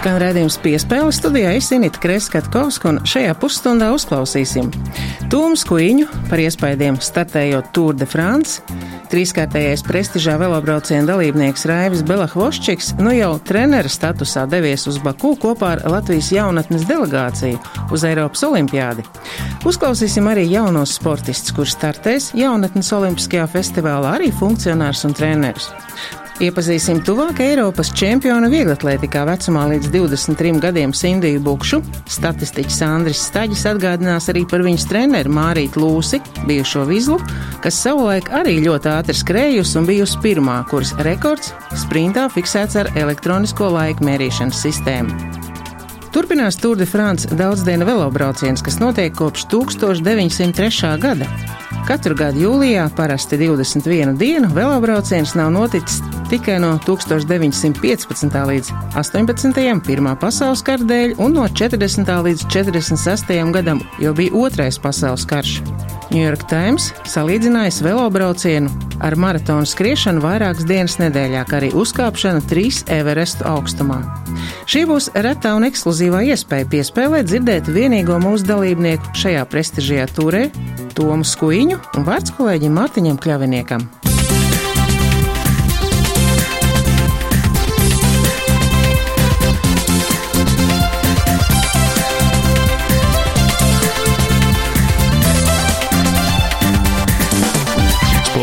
skan redzējums piespēle studijā Isinita Kreskatkovska, un šajā pusstundā uzklausīsim Tūmu Skuiņu par iespaidiem startējot Tour de France, trīskārtējais prestižā velobrauciena dalībnieks Raivis Belahvoščiks nu jau trenera statusā devies uz Baku kopā ar Latvijas jaunatnes delegāciju uz Eiropas olimpiādi. Uzklausīsim arī jaunos sportistus, kurš startēs jaunatnes olimpiskajā festivālā, arī funkcionārs un treneris. Iepazīsim tuvāk Eiropas čempionu vieglatlētikā vecumā līdz 23 gadiem Sindiju Bukšu. Statistiķis Andris Staģis atgādinās arī par viņas treneru Mārītu Lūsi, bijušo vizlu, kas savulaik arī ļoti ātri skrējusi un bijusi pirmā, kuras rekords sprintā fiksēts ar elektronisko laika mērīšanas sistēmu. Turpinās Tour de France daudzdienu velobrauciens, kas notiek kopš 1903. gada. Katru gadu jūlijā, parasti 21 dienu, velobrauciens nav noticis tikai no 1915. līdz 18. Pirmā pasaules kara dēļ un no 40. līdz 46. gadam, jo bija otrais pasaules karš. New York Times salīdzinājis velobraucienu ar maratonu skriešanu vairākas dienas nedēļā, kā arī uzkāpšanu trīs Everestu augstumā. Šī būs retā un ekskluzīvā iespēja piespēlēt dzirdēt vienīgo mūsu dalībnieku šajā prestižajā turē, Tomu Skuiņu un vārds kolēģim Mārtiņam Kļaviniekam.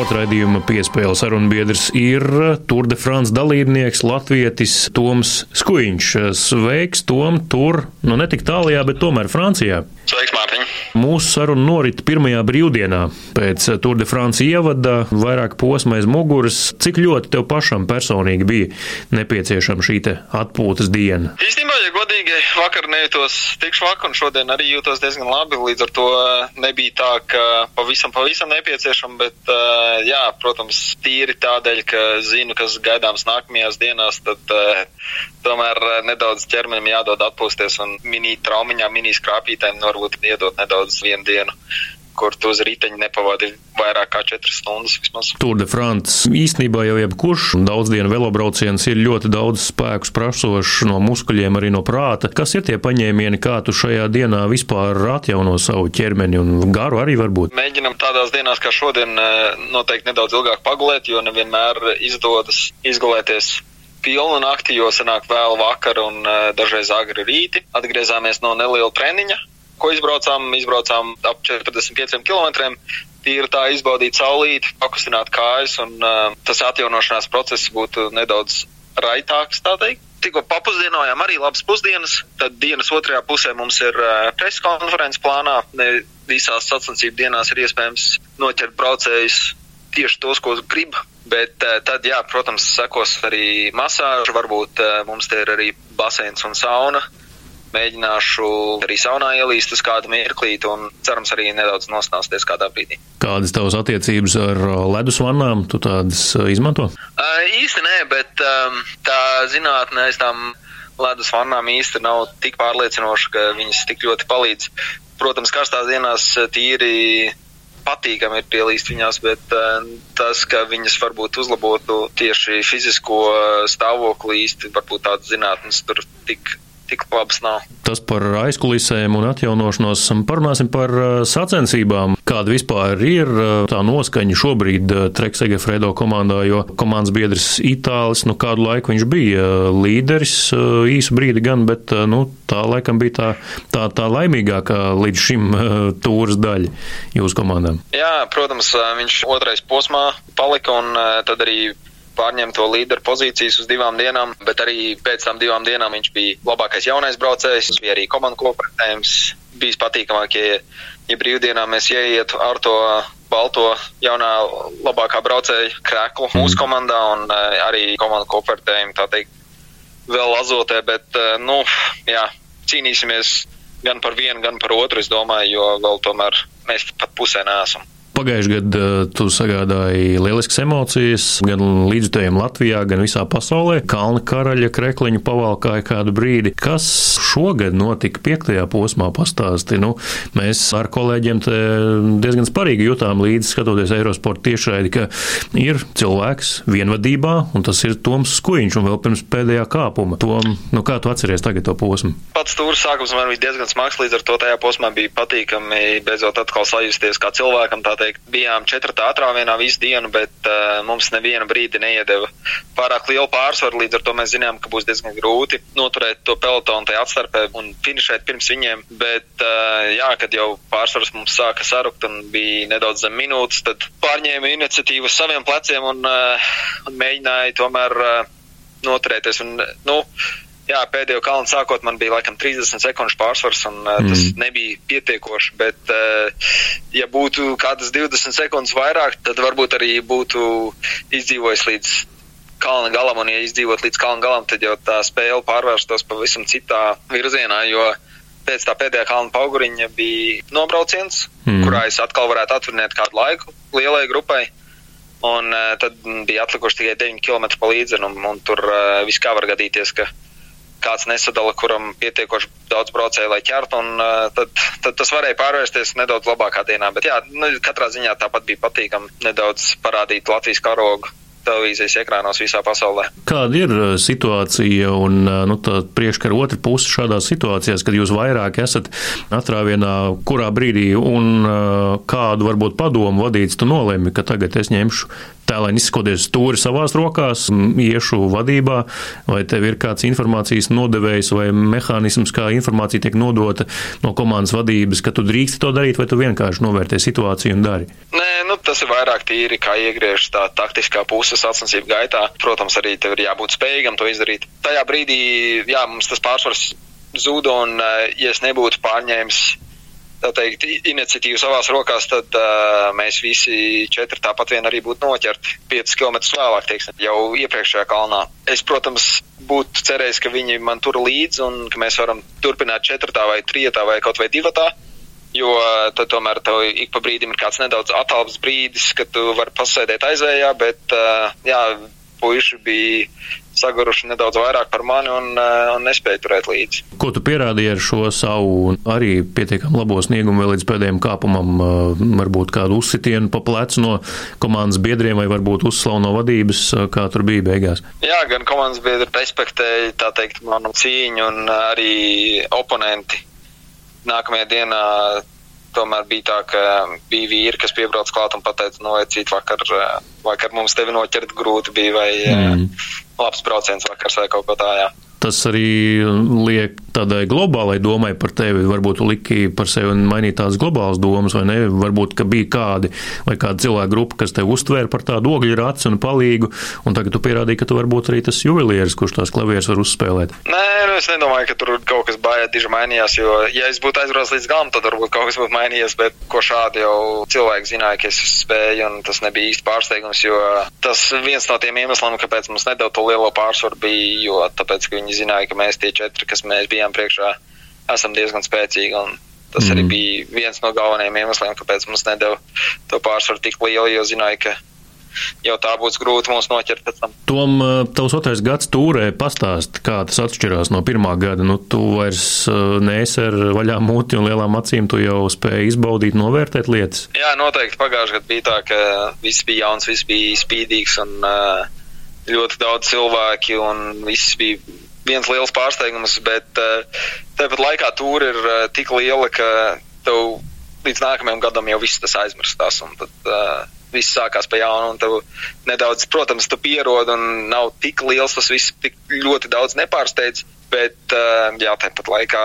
Sporta raidījuma piespēle sarunbiedrs ir Tour de France dalībnieks Latvietis Toms Skuiņš. Sveiks, Tom, tur, nu ne tik tālajā, bet tomēr Francijā. Sveiks, Mārtiņ! Mūsu saruna norit pirmajā brīvdienā pēc Tour de France ievada, vairāk posma aiz muguras. Cik ļoti tev pašam personīgi bija nepieciešama šī atpūtas diena? Īstenībā, ja godīgi, vakar nejūtos tik švaki, un šodien arī jūtos diezgan labi. Līdz ar to nebija tā, ka pavisam, pavisam nepieciešama, bet, jā, protams, tīri tādēļ, ka zinu, kas gaidāms nākamajās dienās, tad tomēr nedaudz ķermenim jādod atpūsties un mini traumiņām, mini skrāpītēm varbūt iedot nedaudz vienu dienu kur tu uz riteņa nepavadi vairāk kā 4 stundas vismaz. Tour de France īstenībā jau jebkurš daudzdienu velobrauciens ir ļoti daudz spēkus prasošs no muskuļiem, arī no prāta. Kas ir tie paņēmieni, kā tu šajā dienā vispār atjauno savu ķermeni un garu arī varbūt? Mēģinam tādās dienās kā šodien noteikti nedaudz ilgāk pagulēt, jo nevienmēr izdodas izgulēties pilnu nakti, jo sanāk vēl vakar un dažreiz agri rīti. Atgriezāmies no neliela treniņa, ko izbraucām, izbraucām ap 45 km. Tīri tā izbaudīt saulīti, pakustināt kājas, un uh, tas atjaunošanās process būtu nedaudz raitāks, tā teikt. Tikko papusdienojām arī labas pusdienas, tad dienas otrajā pusē mums ir uh, preses konferences plānā. Ne visās sacensību dienās ir iespējams noķert braucējus tieši tos, ko grib. Bet uh, tad, jā, protams, sekos arī masāža, varbūt uh, mums te ir arī baseins un sauna mēģināšu arī saunā ielīst uz kādu mirklīti un cerams arī nedaudz nostāsties kādā brīdī. Kādas tavas attiecības ar ledus vannām? Tu tādas izmanto? Uh, īsti nē, bet um, tā zinātnē aiz tām ledus vannām īsti nav tik pārliecinoša, ka viņas tik ļoti palīdz. Protams, karstās dienās tīri patīkami ir pielīst viņās, bet uh, tas, ka viņas varbūt uzlabotu tieši fizisko stāvokli īsti, varbūt tādas zinātnes tur tik tik labs nav. Tas par aizkulisēm un atjaunošanos. Parunāsim par sacensībām. Kāda vispār ir tā noskaņa šobrīd Treks Egefredo komandā, jo komandas biedrs Itālis, nu kādu laiku viņš bija līderis īsu brīdi gan, bet nu, tā laikam bija tā, tā, tā laimīgākā līdz šim tūras daļa jūsu komandām. Jā, protams, viņš otrais posmā palika un tad arī pārņem to līderu pozīcijas uz divām dienām, bet arī pēc tam divām dienām viņš bija labākais jaunais braucējs, bija arī komandu kopratējums, bijis patīkamāk, ja, ja brīvdienā mēs ieietu ar to balto jaunā labākā braucēja krēklu mūsu komandā un arī komandu kopratējumu, tā teikt, vēl azotē, bet, nu, jā, cīnīsimies gan par vienu, gan par otru, es domāju, jo vēl tomēr mēs pat pusē neesam. Pagājušajā gadā tu sagādāji lieliskas emocijas gan līdzjutējiem Latvijā, gan visā pasaulē. Kalna karaļa krekliņu pavalkāja kādu brīdi. Kas šogad notika piektajā posmā pastāsti? Nu, mēs ar kolēģiem diezgan sparīgi jutām līdzi skatoties Eirosporta tiešraidi, ka ir cilvēks vienvadībā, un tas ir Toms Skuiņš, un vēl pirms pēdējā kāpuma. Tom, nu kā tu atceries tagad to posmu? Pats stūra sākums man bija diezgan smags, līdz ar to tajā posmā bija patīkami beidzot atkal sajusties kā cilvēkam, tā teikt. Bijām četratā atrāvienā visu dienu, bet uh, mums nevienu brīdi neiedeva pārāk lielu pārsvaru, līdz ar to mēs zinājām, ka būs diezgan grūti noturēt to pelotonu tajā atstarpē un finišēt pirms viņiem. Bet, uh, jā, kad jau pārsvars mums sāka sarukt un bija nedaudz zem minūtes, tad pārņēma iniciatīvu saviem pleciem un, uh, un mēģināja tomēr uh, noturēties. Un, nu, Jā, pēdējo kalnu sākot man bija laikam 30 sekundžu pārsvars, un uh, mm. tas nebija pietiekoši. Bet, uh, ja būtu kādas 20 sekundes vairāk, tad varbūt arī būtu izdzīvojis līdz kalna galam, un ja izdzīvot līdz kalna galam, tad jau tā spēle pārvērstos pavisam citā virzienā, jo pēc tā pēdējā kalna pauguriņa bija nobrauciens, mm. kurā es atkal varētu atvinēt kādu laiku lielai grupai. Un uh, tad bija atlikuši tikai 9 km pa līdzi, un, un tur uh, viss kā var gadīties, ka kāds nesadala, kuram pietiekoši daudz braucēju, lai ķertu, un tad, tad tas varēja pārvērsties nedaudz labākā dienā. Bet jā, nu, katrā ziņā tāpat bija patīkami nedaudz parādīt Latvijas karogu televīzijas ekrānos visā pasaulē. Kāda ir situācija un nu, priekškara otra puse šādās situācijās, kad jūs vairāk esat atrāvienā, kurā brīdī un kādu varbūt padomu vadīts tu nolēmi, ka tagad es ņemšu tēlēni izsakoties stūri savās rokās, iešu vadībā, vai tev ir kāds informācijas nodevējs vai mehānisms, kā informācija tiek nodota no komandas vadības, ka tu drīksti to darīt, vai tu vienkārši novērtē situāciju un dari? Nē, nu, tas ir vairāk tīri, kā iegriež tā taktiskā puse sacensību gaitā. Protams, arī tev ir jābūt spējīgam to izdarīt. Tajā brīdī, jā, mums tas pārsvars zuda, un, eh, ja es nebūtu pārņēmis tā teikt, iniciatīvu savās rokās, tad uh, mēs visi četri tāpat vien arī būtu noķerti 5 km vēlāk, teiksim, jau iepriekšējā kalnā. Es, protams, būtu cerējis, ka viņi man tur līdzi un ka mēs varam turpināt četrtā vai trijotā vai kaut vai divatā. Jo tad tomēr tev ik pa brīdim ir kāds nedaudz attāls brīdis, kad tu vari pasēdēt aizējā, bet uh, jā, puiši bija saguruši nedaudz vairāk par mani un, eh, un nespēja turēt līdzi. Ko tu pierādīji ar šo savu arī pietiekami labo sniegumu vēl līdz pēdējiem kāpumam? Eh, varbūt kādu uzsitienu pa plecu no komandas biedriem vai varbūt uzslavu no vadības, eh, kā tur bija beigās? Jā, gan komandas biedri respektēja, tā teikt, manu cīņu un arī oponenti. Nākamajā dienā tomēr bija tā, ka bija vīri, kas piebrauc klāt un pateica, no, nu, cīt vakar, vakar mums tevi noķert grūti bija vai mm. labs brauciens vakars vai kaut ko tā, jā tas arī liek tādai globālai domai par tevi. Varbūt liki par sevi mainīt tādas globālas domas, vai ne? Varbūt, ka bija kādi vai kāda cilvēka grupa, kas tevi uztvēra par tādu ogļu raci un palīgu, un tagad tu pierādīji, ka tu varbūt arī tas juvelieris, kurš tās klavieres var uzspēlēt. Nē, nu es nedomāju, ka tur kaut kas baigi diži mainījās, jo, ja es būtu aizbraucis līdz galam, tad varbūt kaut kas būtu mainījies, bet ko šādi jau cilvēki zināja, ka es spēju, un tas nebija īsti pārsteigums, jo tas viens no tiem iemesliem, kāpēc mums nedēļ to lielo pārsvaru bija, jo tāpēc, ka viņi zināja, ka mēs tie četri, kas mēs bijām priekšā, esam diezgan spēcīgi. Tas mm. arī bija viens no galvenajiem iemesliem, kāpēc mums nedēļa to pārsvaru tik lielu, jo zināja, ka jau tā būs grūti mūs noķert pēc tam. Tom, eh, tavs otrais gads tūrē pastāst, kā tas atšķirās no pirmā gada. Nu, tu vairs eh, neesi ar vaļā muti un lielām acīm, tu jau spēji izbaudīt, novērtēt lietas. Jā, noteikti pagājušajā gadā bija tā, ka viss bija jauns, viss bija spīdīgs un uh, ļoti daudz cilvēki un viss bija viens liels pārsteigums, bet uh, tāpat laikā tur ir uh, tik liela, ka tev līdz nākamajam gadam jau viss tas aizmirstās. Tad uh, viss sākās pa jaunu, un tev nedaudz, protams, tu pierod, un nav tik liels tas viss, tik ļoti daudz nepārsteidz, bet uh, jā, tāpat laikā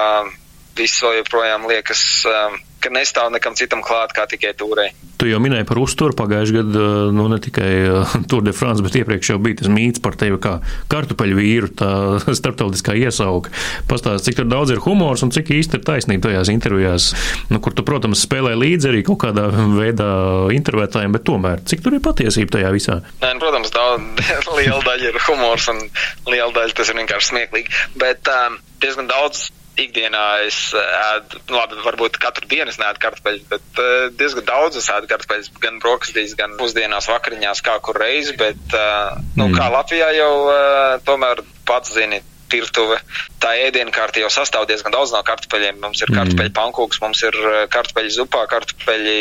viss vēl joprojām liekas. Uh, ka nestāv nekam citam klāt, kā tikai tūrei. Tu jau minēji par uzturu pagājušajā gadā, nu ne tikai uh, Tour de France, bet iepriekš jau bija tas mīts par tevi kā kartupeļu vīru, tā starptautiskā iesauka. Pastāst, cik daudz ir humors un cik īsti ir taisnība tajās intervijās, nu, kur tu, protams, spēlē līdzi arī kaut kādā veidā intervētājiem, bet tomēr, cik tur ir patiesība tajā visā? Nē, nu, protams, daudz, liela daļa ir humors un liela daļa tas ir vienkārši smieklīgi, bet um, diezgan daudz ikdienā es ēdu, nu, labi, varbūt katru dienu es neēdu kartupeļus, bet uh, diezgan daudz es ēdu kartupeļus, gan brokastīs, gan pusdienās, vakariņās, kā kur reizi, bet, uh, nu, mm. kā Latvijā jau uh, tomēr pats zini, virtuve. Tā ēdienkārta jau sastāv diezgan daudz no kartupeļiem. Mums ir mm. kartupeļu pankūks, mums ir kartupeļu zupā, kartupeļi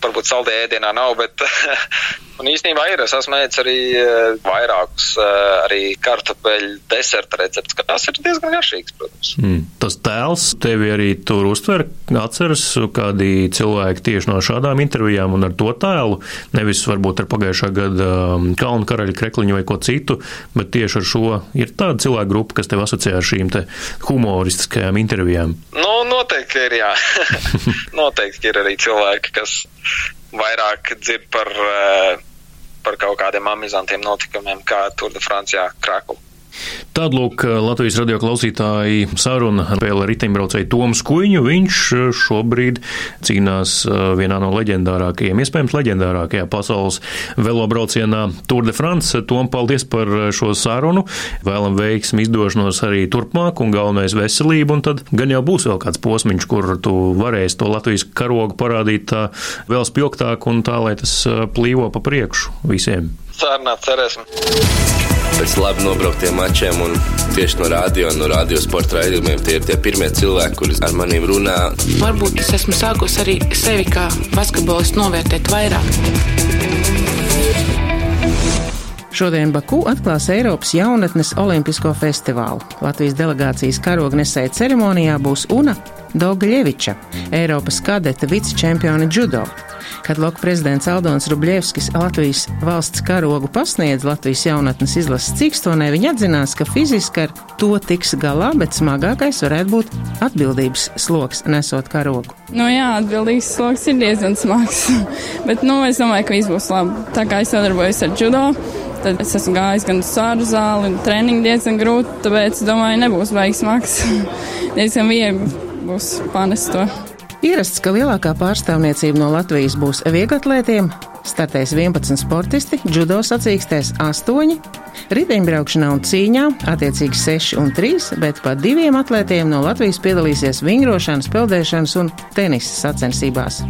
varbūt saldē ēdienā nav, bet Un īstenībā ir, es esmu ēdis arī eh, vairākus eh, arī kartupeļu deserta recepts, kas ir diezgan garšīgs, protams. Mm. Tas tēls tevi arī tur uztver, atceras kādi cilvēki tieši no šādām intervijām un ar to tēlu, nevis varbūt ar pagājušā gada um, Kalnu karaļa krekliņu vai ko citu, bet tieši ar šo ir tāda cilvēka grupa, kas tev asociē ar šīm humoristiskajām intervijām. Nu, noteikti ir, jā. noteikti ir arī cilvēki, kas vairāk dzird par uh, par kaut kādiem amizantiem notikumiem, kā Tour de Francijā Krakula. Tāda lūk Latvijas radio klausītāji saruna vēl ar riteņbraucēju Tomu Skuiņu. Viņš šobrīd cīnās vienā no leģendārākajiem, iespējams leģendārākajā pasaules velobraucienā Tour de France. Tom, paldies par šo sarunu. Vēlam veiksmi izdošanos arī turpmāk un galvenais veselību. Un tad gan jau būs vēl kāds posmiņš, kur tu varēsi to Latvijas karogu parādīt vēl spilgtāk un tā, lai tas plīvo pa priekšu visiem. Sārnāt, cerēsim pēc labi nobrauktiem mačiem un tieši no radio, no radio sporta raidījumiem. Tie ir tie pirmie cilvēki, kuri ar maniem runā. Varbūt es esmu sākusi arī sevi kā basketbolistu novērtēt vairāk. Šodien Baku atklās Eiropas jaunatnes olimpisko festivālu. Latvijas delegācijas karognesēja ceremonijā būs Una Dogļeviča, Eiropas kadeta vicečempione judo. Kad Loka prezidents Aldons Rubļevskis Latvijas valsts karogu pasniedz Latvijas jaunatnes izlases cīkstonē, viņa atzinās, ka fiziski ar to tiks galā, bet smagākais varētu būt atbildības sloks nesot karogu. Nu jā, atbildības sloks ir diezgan smags, bet nu, es domāju, ka viss būs labi. Tā kā es sadarbojos ar judo, tad es esmu gājis gan uz sāru zāli, un treniņi diezgan grūti, tāpēc domāju, nebūs baigs smags. diezgan viegli būs panest to. Ierasts, ka lielākā pārstāvniecība no Latvijas būs vieglatlētiem, startēs 11 sportisti, judo sacīkstēs 8, riteņbraukšanā un cīņā attiecīgi 6 un 3, bet pat diviem atlētiem no Latvijas piedalīsies vingrošanas, peldēšanas un tenisa sacensībās.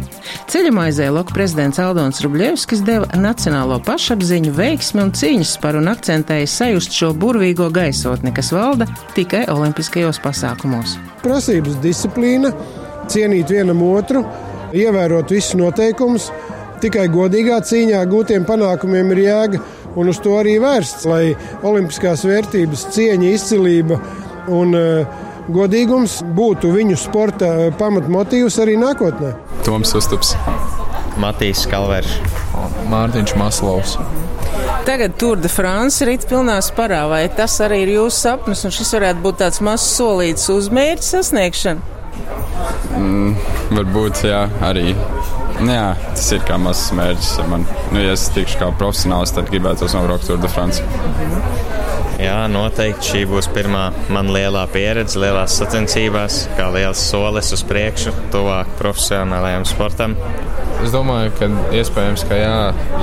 Ceļamaizē Loka prezidents Aldons Rubļevskis deva nacionālo pašapziņu, veiksmi un cīņas par un akcentēja sajust šo burvīgo gaisotni, kas valda tikai olimpiskajos pasākumos. Prasības disciplīna cienīt vienam otru, ievērot visus noteikumus. Tikai godīgā cīņā gūtiem panākumiem ir jēga, un uz to arī vērsts, lai olimpiskās vērtības, cieņa, izcilība un uh, godīgums būtu viņu sporta uh, pamatmotīvs arī nākotnē. Toms Ustups, Matīs Kalvers, Mārtiņš Maslovs. Tagad Tour de France rīt pilnā sparā, vai tas arī ir jūsu sapnis, un šis varētu būt tāds mazs solīts uz mērķa sasniegšanu? Mm, varbūt, jā, arī. Jā, tas ir kā mazs mērķis man. Nu, ja es tikšu kā profesionāls, tad gribētu nobraukt Tour de France. Jā, noteikti šī būs pirmā man lielā pieredze, lielās sacensībās, kā liels solis uz priekšu, tuvāk profesionālajam sportam. Es domāju, ka iespējams, ka jā,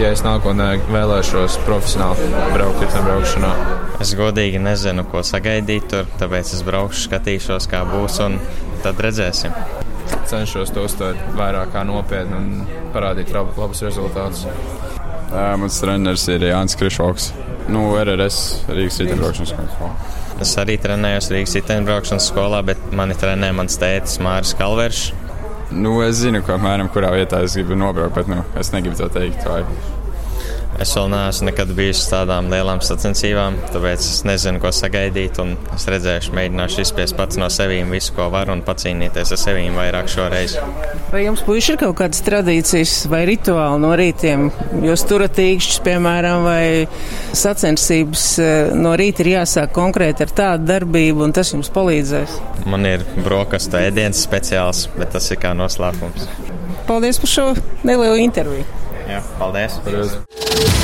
ja es nākotnē vēlēšos profesionāli braukt riteņbraukšanā. Es godīgi nezinu, ko sagaidīt tur, tāpēc es braukšu, skatīšos, kā būs un tad redzēsim. Cenšos to uztvert vairāk kā nopietni un parādīt labus rezultātus. Mans treneris ir Jānis Krišoks. Nu, RRS Rīgas riteņbraukšanas skolā. Es arī trenējos Rīgas riteņbraukšanas skolā, bet mani trenē mans tētis Māris Kalveršs. Nu, es zinu, ko apmēram kurā vietā es gribu nobraukt, bet nu, es negribu to teikt. Vai. Es vēl neesmu nekad bijis uz tādām lielām sacensībām, tāpēc es nezinu, ko sagaidīt. Es redzēšu, mēģināšu izspiest pats no sevis visu, ko varu un pacīnīties ar sevi vairāk šoreiz. Vai jums, puiši, ir kaut kādas tradīcijas vai rituāli no rītiem? Jūs turat īkšķus, piemēram, vai sacensības eh, no rīta ir jāsāk konkrēti ar tādu darbību, un tas jums palīdzēs? Man ir brokastu ēdiens speciāls, bet tas ir kā noslēpums. Paldies par šo nelielu interviju! Jā, paldies! paldies.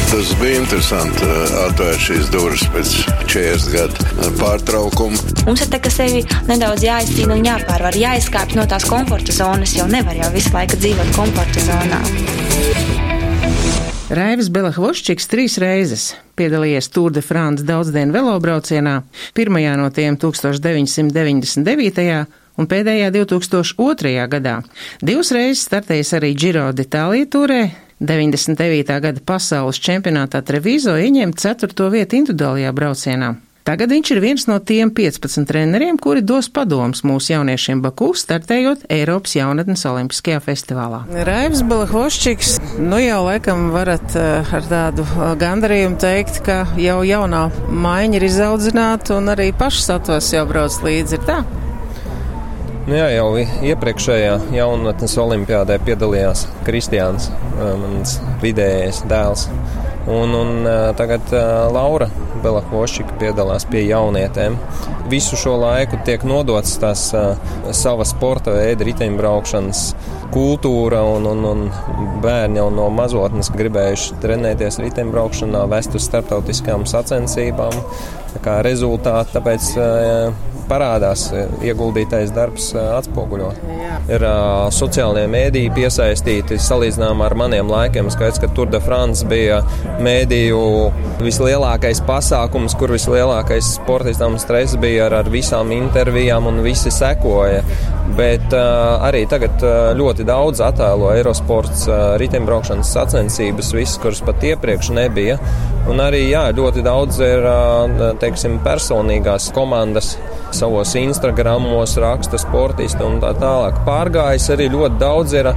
Tas bija interesanti uh, atvērt šīs durvis pēc 40 gadu pārtraukuma. Mums ir tā, ka sevi nedaudz jāizcīna un jāpārvar, jāizkāpj no tās komforta zonas, jo nevar jau visu laiku dzīvot komforta zonā. Raivis Belahvoščiks trīs reizes piedalījies Tour de France daudzdienu velobraucienā, pirmajā no tiem 1999. un pēdējā 2002. gadā. Divas reizes startējis arī Giro d'Itālija turē, 99. gada pasaules čempionātā Trevizo ieņēma 4. vietu individuālajā braucienā. Tagad viņš ir viens no tiem 15 treneriem, kuri dos padomus mūsu jauniešiem Baku, startējot Eiropas jaunatnes olimpiskajā festivālā. Raivs Balahvoščiks, nu jau laikam varat uh, ar tādu uh, gandarījumu teikt, ka jau jaunā maiņa ir izaudzināta un arī pašsatos jau brauc līdzi, ir tā? Nu jā, jau iepriekšējā jaunatnes olimpiādē piedalījās Kristiāns, uh, mans vidējais dēls. Un, un tagad Laura Belahvošika piedalās pie jaunietēm. Visu šo laiku tiek nodots tās sava sporta veida riteņbraukšanas kultūra, un, un, un bērni jau no mazotnes gribējuši trenēties riteņbraukšanā, vest uz starptautiskām sacensībām. Kā rezultāti, tāpēc parādās ieguldītais darbs atspoguļo. Ir sociālajie mēdīji piesaistīti salīdzinām ar maniem laikiem. Skaidrs, ka Tour de France bija mēdīju vislielākais pasākums, kur vislielākais sportistam stress bija ar, ar visām intervijām un visi sekoja. Bet uh, arī tagad ļoti daudz attēlo Eirosports uh, riteņbraukšanas sacensības, visas, kuras pat iepriekš nebija. Un arī jā, ļoti daudz ir uh, teiksim, personīgās komandas savos Instagramos raksta sportisti un tā tālāk. Pārgājis arī ļoti daudz ir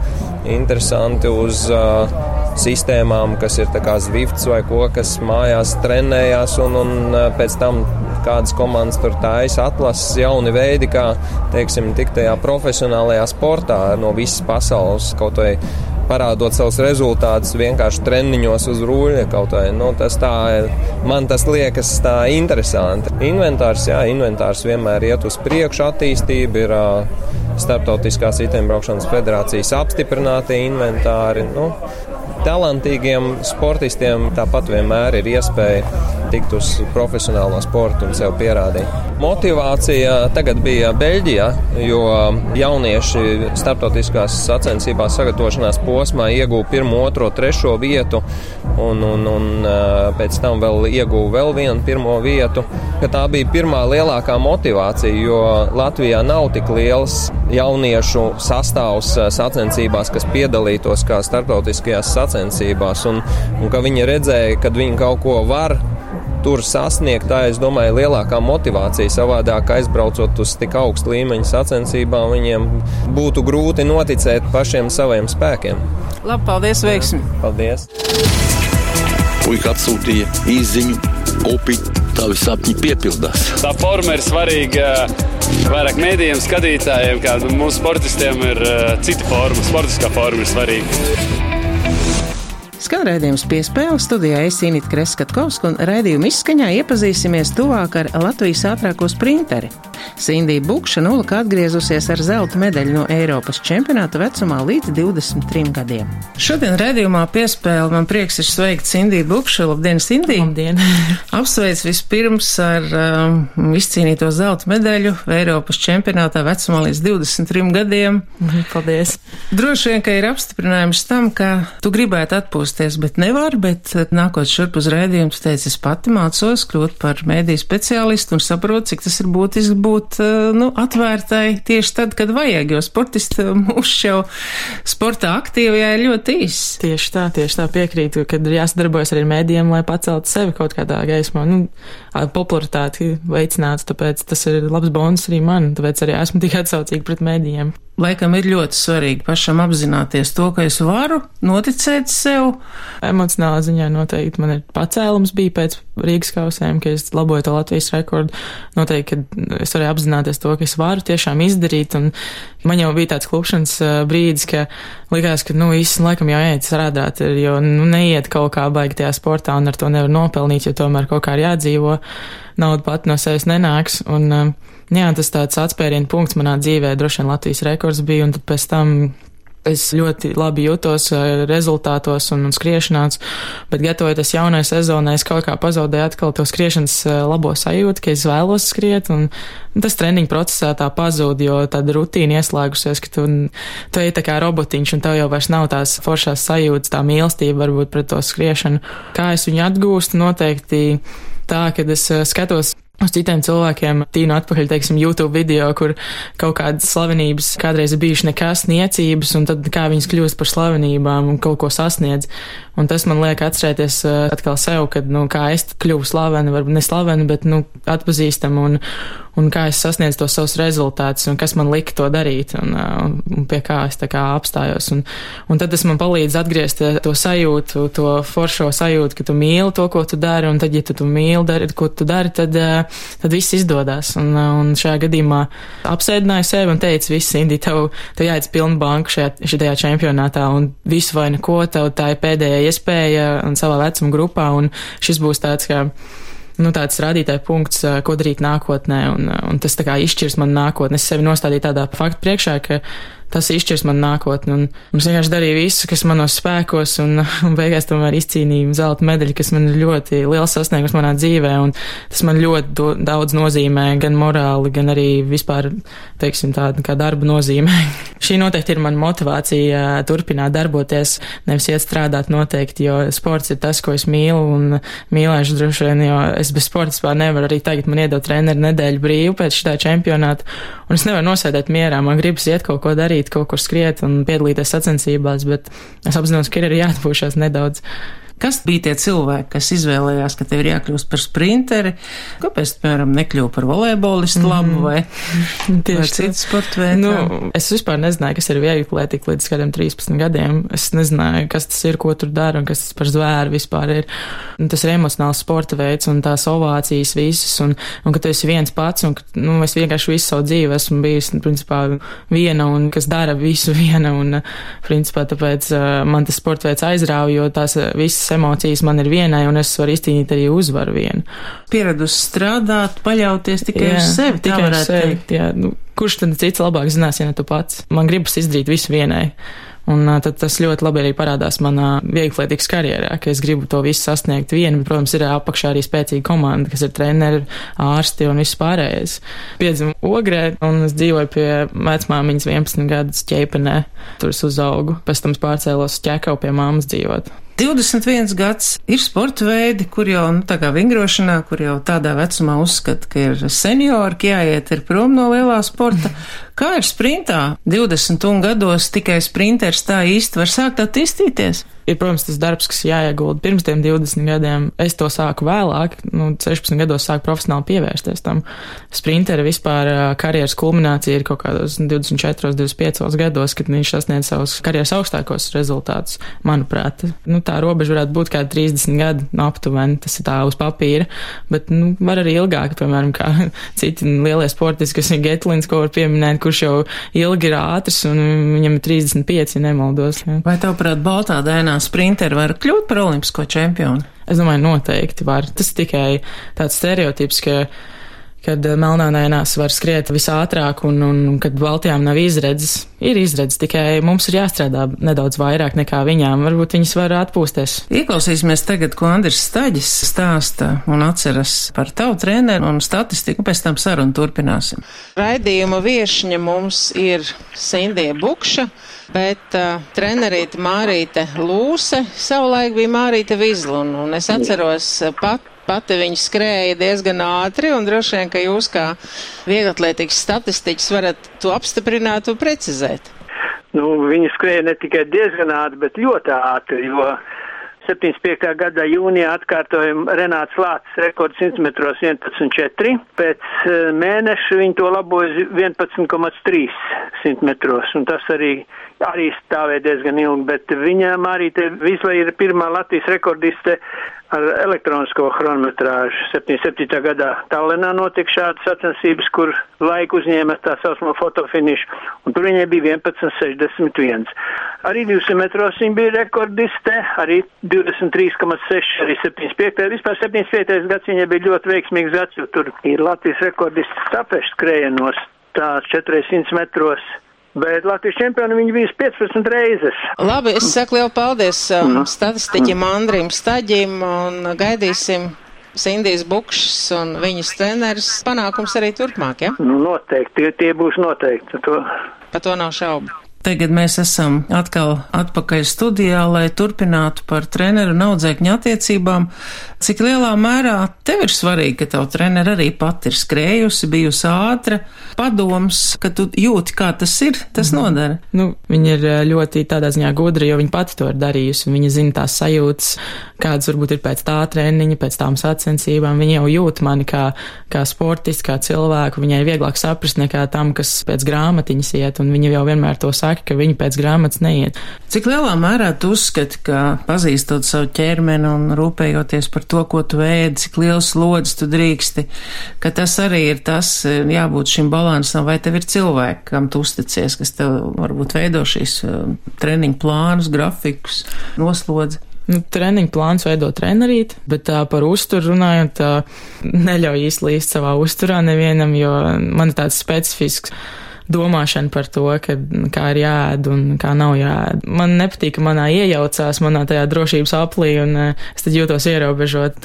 interesanti uz uh, sistēmām, kas ir kā Zwifts vai ko, kas mājās trenējās un, un pēc tam kādas komandas tur taisa atlases jauni veidi, kā, teiksim, tik tajā profesionālajā sportā no visas pasaules kaut vai parādot savus rezultātus vienkārši treniņos uz rūļa kaut vai. Nu, tas tā, man tas liekas tā interesanti. Inventārs, jā, inventārs vienmēr iet uz priekšu, attīstība ir starptautiskās riteņbraukšanas federācijas apstiprinātie inventāri. Nu, talantīgiem sportistiem tāpat vienmēr ir iespēja tikt uz profesionālo sportu un sev pierādīt. Motivācija tagad bija Beļģijā, jo jaunieši starptautiskās sacensībās sagatavošanās posmā ieguva pirmo, otro, trešo vietu un, un, un pēc tam vēl ieguva vēl vienu pirmo vietu. Tā bija pirmā lielākā motivācija, jo Latvijā nav tik liels jauniešu sastāvs sacensībās, kas piedalītos kā starptautiskajās sacensībās, un, un ka viņi redzēja, ka viņi kaut ko var tur sasniegt, tā es domāju, lielākā motivācija. Savādāk aizbraucot uz tik augstu līmeņa sacensībām, viņiem būtu grūti noticēt pašiem saviem spēkiem. Labi, paldies, veiksim! Paldies! Puika atsūtīja īziņu, kopi, tavi sapņi piepildās. Tā forma ir svarīga vairāk mēdījiem, skatītājiem, kā mūsu sportistiem ir uh, cita forma, sportiskā forma ir svarīga. Skan raidījums piespēle studijā Esinīt Kreskatkovska un raidījuma izskaņā iepazīsimies tuvāk ar Latvijas ātrāko sprinteri. Sindija Bukša nulaka atgriezusies ar zelta medaļu no Eiropas čempionāta vecumā līdz 23 gadiem. Šodien redzījumā piespēle man prieks ir sveikt Sindiju Bukšu. Labdien, Sindija! Labdien! Apsveic vispirms ar um, izcīnīto zelta medaļu Eiropas čempionātā vecumā līdz 23 gadiem. Paldies! Droši vien, ka ir apstiprinājums tam, ka tu gribētu atpūsties, bet nevar, bet nākot šurp uz rēdījumu, tu teici, es pati mācos kļūt par mēdīju speciālistu un saprotu, cik tas ir būtiski būt jābūt eh, nu, atvērtai tieši tad, kad vajag, jo sportisti mūs jau sportā aktīvajā ir ļoti īss. Tieši tā, tieši tā piekrītu, kad ir jāsadarbojas arī ar mēdījiem, lai paceltu sevi kaut kādā gaismā, nu, popularitāti veicinātu, tāpēc tas ir labs bonus arī man, tāpēc arī esmu tik atsaucīgi pret mēdījiem laikam ir ļoti svarīgi pašam apzināties to, ka es varu noticēt sev. Emocionālā ziņā noteikti man ir pacēlums bija pēc Rīgas kausēm, ka es laboju to Latvijas rekordu. Noteikti, ka es varēju apzināties to, ka es varu tiešām izdarīt, un man jau bija tāds klupšanas brīdis, ka likās, ka, nu, īsti laikam jau jāiet strādāt, jo, nu, neiet kaut kā baigi tajā sportā un ar to nevar nopelnīt, jo tomēr kaut kā ir jādzīvo. Nauda pat no sevis nenāks, un Jā, tas tāds atspērienu punkts manā dzīvē, droši vien Latvijas rekords bija, un tad pēc tam Es ļoti labi jūtos eh, rezultātos un, un skriešanās, bet gatavojoties jaunai sezonai, es kaut kā pazaudēju atkal to skriešanas eh, labo sajūtu, ka es vēlos skriet, un tas treniņu procesā tā pazūd, jo tāda rutīna ieslēgusies, ka tu, tu ej tā kā robotiņš, un tev jau vairs nav tās foršās sajūtas, tā mīlestība varbūt pret to skriešanu. Kā es viņu atgūstu, noteikti tā, kad es eh, skatos uz citiem cilvēkiem tīnu atpakaļ, teiksim, YouTube video, kur kaut kādas slavenības kādreiz ir bijuši nekas, niecības, un tad kā viņas kļūst par slavenībām un kaut ko sasniedz. Un tas man liek atcerēties uh, atkal sev, kad, nu, kā es kļuvu slaveni, varbūt ne slaveni, bet, nu, atpazīstam un, un kā es sasniedzu tos savus rezultātus un kas man lika to darīt un, uh, un pie kā es tā kā apstājos. Un, un tad tas man palīdz atgriezt to sajūtu, to foršo sajūtu, ka tu mīli to, ko tu dari, un tad, ja tu, tu mīli dari, ko tu dari, tad, uh, tad viss izdodas. Un, un šajā gadījumā apsēdināju sevi un teicu, viss, Indi, tev, tev jāiet pilnu banku šajā, šajā čempionātā un visu vai neko, tev tā ir pēdējā iespēja un savā vecuma grupā, un šis būs tāds, kā, nu, tāds rādītāja punkts, ko darīt nākotnē, un, un tas tā kā izšķirs man nākotnē. Es sevi nostādīju tādā faktu priekšā, ka tas izšķirs man nākotni. Un, es vienkārši darīju visu, kas manos spēkos, un, un beigās tomēr izcīnīju zelta medaļu, kas man ir ļoti liels sasniegums manā dzīvē, un tas man ļoti do, daudz nozīmē, gan morāli, gan arī vispār, teiksim, tāda kā darba nozīmē. Šī noteikti ir mana motivācija turpināt darboties, nevis iet strādāt noteikti, jo sports ir tas, ko es mīlu, un mīlēšu droši vien, jo es bez sporta vispār nevaru arī tagad man iedot treneru nedēļu brīvu pēc šitā čempionāta, un es nevaru nosēdēt mierā, man gribas iet kaut ko darīt kaut kur skriet un piedalīties sacensībās, bet es apzinos, ka ir jāatpūšas nedaudz. Kas bija tie cilvēki, kas izvēlējās, ka tev ir jākļūst par sprinteri? Kāpēc, piemēram, nekļuvu par volejbolistu mm. labu vai, Tieši vai citu sporta veidu? Nu, es vispār nezināju, kas ir vieglatlētika līdz kādiem 13 gadiem. Es nezināju, kas tas ir, ko tur dara un kas tas par zvēru vispār ir. Un tas ir emocionāls sporta veids un tās ovācijas visas un, un ka tu esi viens pats un ka, nu, es vienkārši visu savu dzīvi esmu bijis, principā, viena un kas dara visu viena un, principā, tāpēc uh, man tas sporta veids aizrauja, jo tās visas visas emocijas man ir vienai, un es varu izcīnīt arī uzvaru vienu. Pieredus strādāt, paļauties tikai jā, uz sevi, tikai uz sevi. Jā, nu, kurš tad cits labāk zinās, ja ne tu pats? Man gribas izdarīt visu vienai. Un tad tas ļoti labi arī parādās manā vieglatlētikas karjerā, ka es gribu to visu sasniegt vienu, bet, protams, ir apakšā arī spēcīga komanda, kas ir treneri, ārsti un viss pārējais. Piedzimu ogrē un es dzīvoju pie vecmāmiņas 11 gadus ķēpenē. Tur es uzaugu, pēc tam pārcēlos ķekau pie māmas dzīvot. 21 gads ir sporta veidi, kur jau nu, tā kā vingrošanā, kur jau tādā vecumā uzskata, ka ir seniori, ka jāiet ir prom no lielā sporta. Kā ir sprintā? 20 un gados tikai sprinters tā īsti var sākt attīstīties ir, protams, tas darbs, kas jāiegulda pirms tiem 20 gadiem. Es to sāku vēlāk, nu, 16 gados sāku profesionāli pievērsties tam. Sprintera vispār karjeras kulminācija ir kaut kādos 24, 25 gados, kad viņš sasniedz savus karjeras augstākos rezultātus. Manuprāt, nu, tā robeža varētu būt kā 30 gadi nu, aptuveni, tas ir tā uz papīra, bet, nu, var arī ilgāk, piemēram, kā citi lielie sportisti, kas ir Getlins, ko var pieminēt, kurš jau ilgi ir ātrs un viņam ir 35, ja nemaldos. Jā. Vai tavuprāt, Baltā dēnā sprinteri var kļūt par olimpisko čempionu? Es domāju, noteikti var. Tas tikai tāds stereotips, ka kad melnānainās var skriet visātrāk un, un kad Baltijām nav izredzes. Ir izredzes, tikai mums ir jāstrādā nedaudz vairāk nekā viņām. Varbūt viņas var atpūsties. Ieklausīsimies tagad, ko Andris Staģis stāsta un atceras par tavu treneru un statistiku, pēc tam sarunu turpināsim. Raidījuma viešņa mums ir Sindija Bukša bet uh, trenerīte Mārīte Lūse savulaik bija Mārīte Vizlun, un es atceros uh, pat, pati viņa skrēja diezgan ātri, un droši vien, ka jūs kā vieglatlētikas statistiķis varat to apstiprināt un precizēt. Nu, viņa skrēja ne tikai diezgan ātri, bet ļoti ātri, jo 75. gada jūnijā atkārtojam Renāts Lācis rekords 100 metros 11,4. Pēc mēneša viņi to laboja 11,3 100 metros, un tas arī arī stāvēja diezgan ilgi, bet viņām arī te Vizla ir pirmā Latvijas rekordiste ar elektronisko chronometrāžu. 77. gadā Tallinā notika šādas sacensības, kur laiku uzņēma tā saucamo fotofinišu, un tur viņai bija 11,61. Arī 200 metros viņa bija rekordiste, arī 23,6, arī 75. Vispār 75. gads viņai bija ļoti veiksmīgs gads, jo tur ir Latvijas rekordists tapešu skrējienos, tā 400 metros Bet Latvijas čempioni viņi bija 15 reizes. Labi, es saku lielu paldies um, statistiķim Andrim Staģim un gaidīsim Sindijas Bukšs un viņas treneris panākums arī turpmāk, ja? Nu, noteikti, tie, tie būs noteikti. To. Par to nav šaubu. Tagad mēs esam atkal atpakaļ studijā, lai turpinātu par treneru un audzēkņu attiecībām. Cik lielā mērā tev ir svarīgi, ka tavu treneru arī pat ir skrējusi, bijusi ātra, padoms, ka tu jūti, kā tas ir, tas mm. nodara. Nu, viņa ir ļoti tādā ziņā gudra, jo viņa pati to ir darījusi, un viņa zina tās sajūtas, kādas varbūt ir pēc tā treniņa, pēc tām sacensībām. Viņa jau jūt mani kā, kā sportistu, kā cilvēku, viņai vieglāk saprast nekā tam, kas pēc grāmatiņas iet, un viņa jau vienmēr to saka saka, ka viņi pēc grāmatas neiet. Cik lielā mērā tu uzskati, ka pazīstot savu ķermeni un rūpējoties par to, ko tu ēdi, cik liels slodzes tu drīksti, ka tas arī ir tas, jābūt šim balansam, vai tev ir cilvēki, kam tu uzticies, kas tev varbūt veido šīs uh, treniņu plānus, grafikus, noslodzi. Nu, treniņu plāns veido trenerīt, bet tā par uzturu runājot, tā neļauj īsti savā uzturā nevienam, jo man ir tāds specifisks domāšana par to, ka, kā ir jāēd un kā nav jāēd. Man nepatīk, ka manā iejaucās manā tajā drošības aplī, un eh, es tad jūtos ierobežot.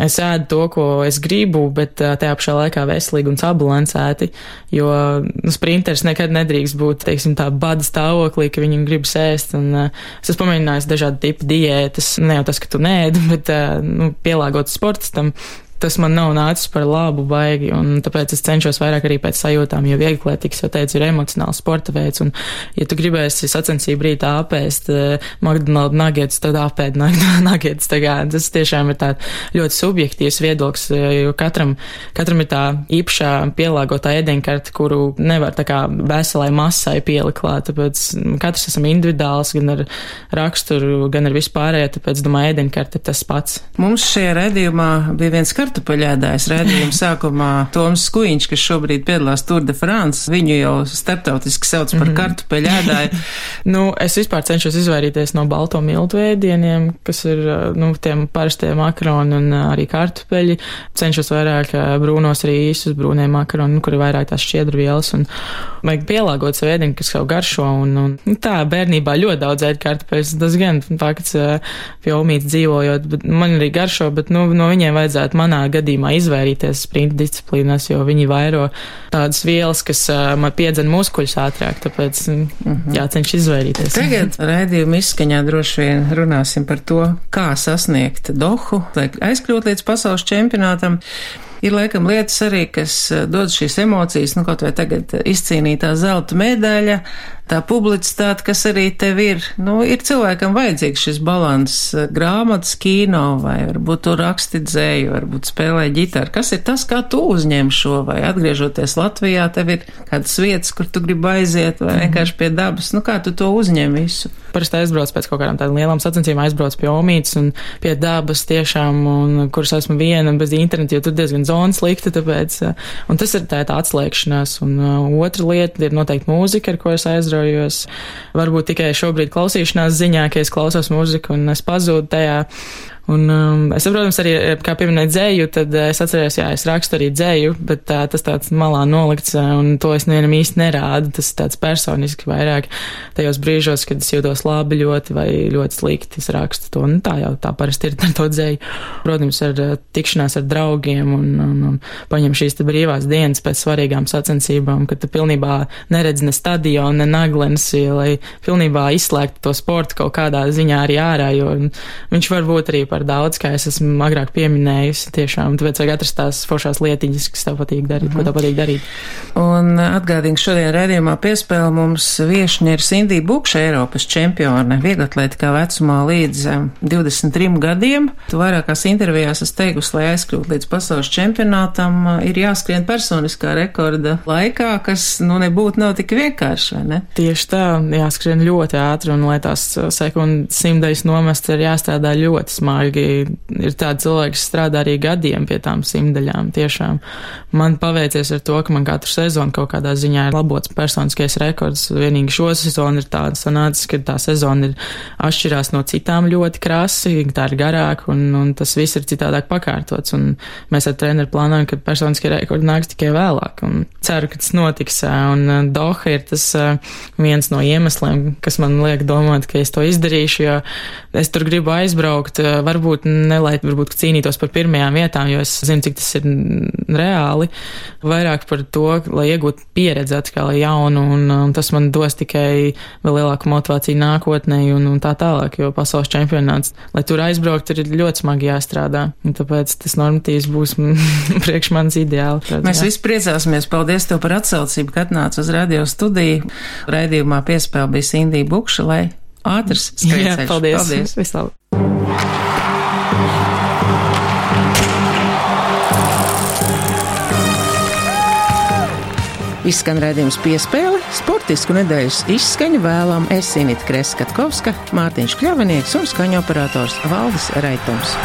Es ēdu to, ko es gribu, bet eh, tajā pašā laikā veselīgi un sabalansēti, jo nu, sprinters nekad nedrīkst būt, teiksim, tā bada stāvoklī, ka viņam gribas ēst. Un, uh, es esmu pamēģinājis dažādu tipu diētas, ne jau tas, ka tu nēdi, bet uh, nu, pielāgot sportistam tas man nav nācis par labu baigi, un tāpēc es cenšos vairāk arī pēc sajūtām, jo vieglētīgs, jau teicu, ir emocionāls sporta veids, un ja tu gribēsi sacensību rītā apēst uh, McDonald's nuggets, tad apēd nuggets, tā kā tas tiešām ir tā ļoti subjektīvs viedoklis, uh, jo katram, katram ir tā īpašā pielāgotā ēdienkarte, kuru nevar tā kā veselai masai pielikt klāt, tāpēc katrs esam individuāls, gan ar raksturu, gan ar vispārējo, tāpēc, domāju, ēdienkarte ir tas pats. Mums šajā redījumā bija viens kartums kartupeļēdājs redzījuma sākumā Toms Skuiņš, kas šobrīd piedalās Tour de France, viņu jau starptautiski sauc par mm -hmm. kartupeļēdāju. nu, es vispār cenšos izvairīties no balto miltu ēdieniem, kas ir, nu, tiem parastie makaroni un arī kartupeļi. Cenšos vairāk brūnos rīsus, brūnie makaroni, nu, kur ir vairāk tās šķiedru vielas un vajag pielāgot savu ēdienu, kas jau garšo un, un nu, tā bērnībā ļoti daudz ēd kartupeļus. Tas gan fakts pie omītes dzīvojot, bet man arī garšo, bet, nu, no viņiem vajadzētu manā manā gadījumā izvairīties sprinta disciplīnās, jo viņi vairo tādas vielas, kas uh, man piedzen muskuļus ātrāk, tāpēc mm -hmm. jācenš izvairīties. Tagad raidījuma izskaņā droši vien runāsim par to, kā sasniegt dohu, lai aizkļūt līdz pasaules čempionātam. Ir laikam lietas arī, kas dod šīs emocijas, nu kaut vai tagad izcīnītā zelta medaļa, tā publicitāte, kas arī tev ir. Nu, ir cilvēkam vajadzīgs šis balans grāmatas, kino vai varbūt tu raksti dzēju, varbūt spēlē ģitāru. Kas ir tas, kā tu uzņem šo vai atgriežoties Latvijā, tev ir kādas vietas, kur tu gribi aiziet vai mhm. vienkārši pie dabas. Nu, kā tu to uzņem visu? Parasti aizbrauc pēc kaut kādām tādām lielām sacensībām, aizbrauc pie omītes un pie dabas tiešām, un kuras esmu viena bez interneta, jo tur diezgan zona slikta, tāpēc, un tas ir tā, tā atslēgšanās. Un uh, otra lieta ir noteikti mūzika, ar ko es aizraujos. Varbūt tikai šobrīd klausīšanās ziņā, ka es klausos mūziku un es pazūdu tajā. Un, um, es, protams, arī, eh, kā pieminēju dzēju, tad eh, es atceros, jā, es rakstu arī dzēju, bet tā, tas tāds malā nolikts, eh, un to es nevienam īsti nerādu. Tas tāds personiski vairāk tajos brīžos, kad es jūtos labi ļoti vai ļoti slikti, es rakstu to. Un tā jau tā parasti ir ar to dzēju. Protams, ar tikšanās ar draugiem un, un, un paņem šīs te brīvās dienas pēc svarīgām sacensībām, kad tu pilnībā neredz ne stadionu, ne naglenes, lai pilnībā izslēgtu to sportu kaut kādā ziņā arī ārā, jo viņš var būt arī par par daudz, kā es esmu agrāk pieminējusi. Tiešām, tāpēc vajag atrast tās foršās lietiņas, kas tev patīk darīt, mm -hmm. ko tev patīk darīt. Un atgādīgi šodien redzījumā piespēle mums viešņa ir Sindija Bukša, Eiropas čempione, vieglatlētikā vecumā līdz 23 gadiem. Tu vairākās intervijās esi teikusi, lai aizkļūtu līdz pasaules čempionātam, ir jāskrien personiskā rekorda laikā, kas, nu, nebūtu nav tik vienkārši, vai ne? Tieši tā, jāskrien ļoti ātri un lai tās sekundes simtais nomest ir jāstrādā ļoti smagi baigi ir tādi cilvēki, kas strādā arī gadiem pie tām simtaļām. Tiešām man paveicies ar to, ka man katru sezonu kaut kādā ziņā ir labots personiskais rekords. Vienīgi šo sezonu ir tāda sanācis, ka tā sezona ir atšķirās no citām ļoti krasi, tā ir garāka un, un tas viss ir citādāk pakārtots. Un mēs ar treneru plānojam, ka personiskie rekordi nāks tikai vēlāk. Un ceru, ka tas notiks. Un Doha ir tas viens no iemesliem, kas man liek domāt, ka es to izdarīšu, jo es tur gribu aizbraukt, varbūt ne lai varbūt cīnītos par pirmajām vietām, jo es zinu, cik tas ir reāli, vairāk par to, lai iegūtu pieredzi atkal jaunu, un, un tas man dos tikai vēl lielāku motivāciju nākotnē un, un tā tālāk, jo pasaules čempionāts, lai tur aizbraukt, ir ļoti smagi jāstrādā, un tāpēc tas normatīvs būs priekš manis ideāli. Tad, Mēs jā. visi priecāsimies, paldies tev par atsaucību, ka atnāc uz radio studiju. Raidījumā piespēle bija Sindija Bukša, lai ātrs. Jā, paldies. paldies. Vislabāk. Izskan redzējums piespēle, sportisku nedēļas izskaņu vēlām Esinita Kreskatkovska, Mārtiņš Kļavinieks un skaņu operators Valdis Raitums.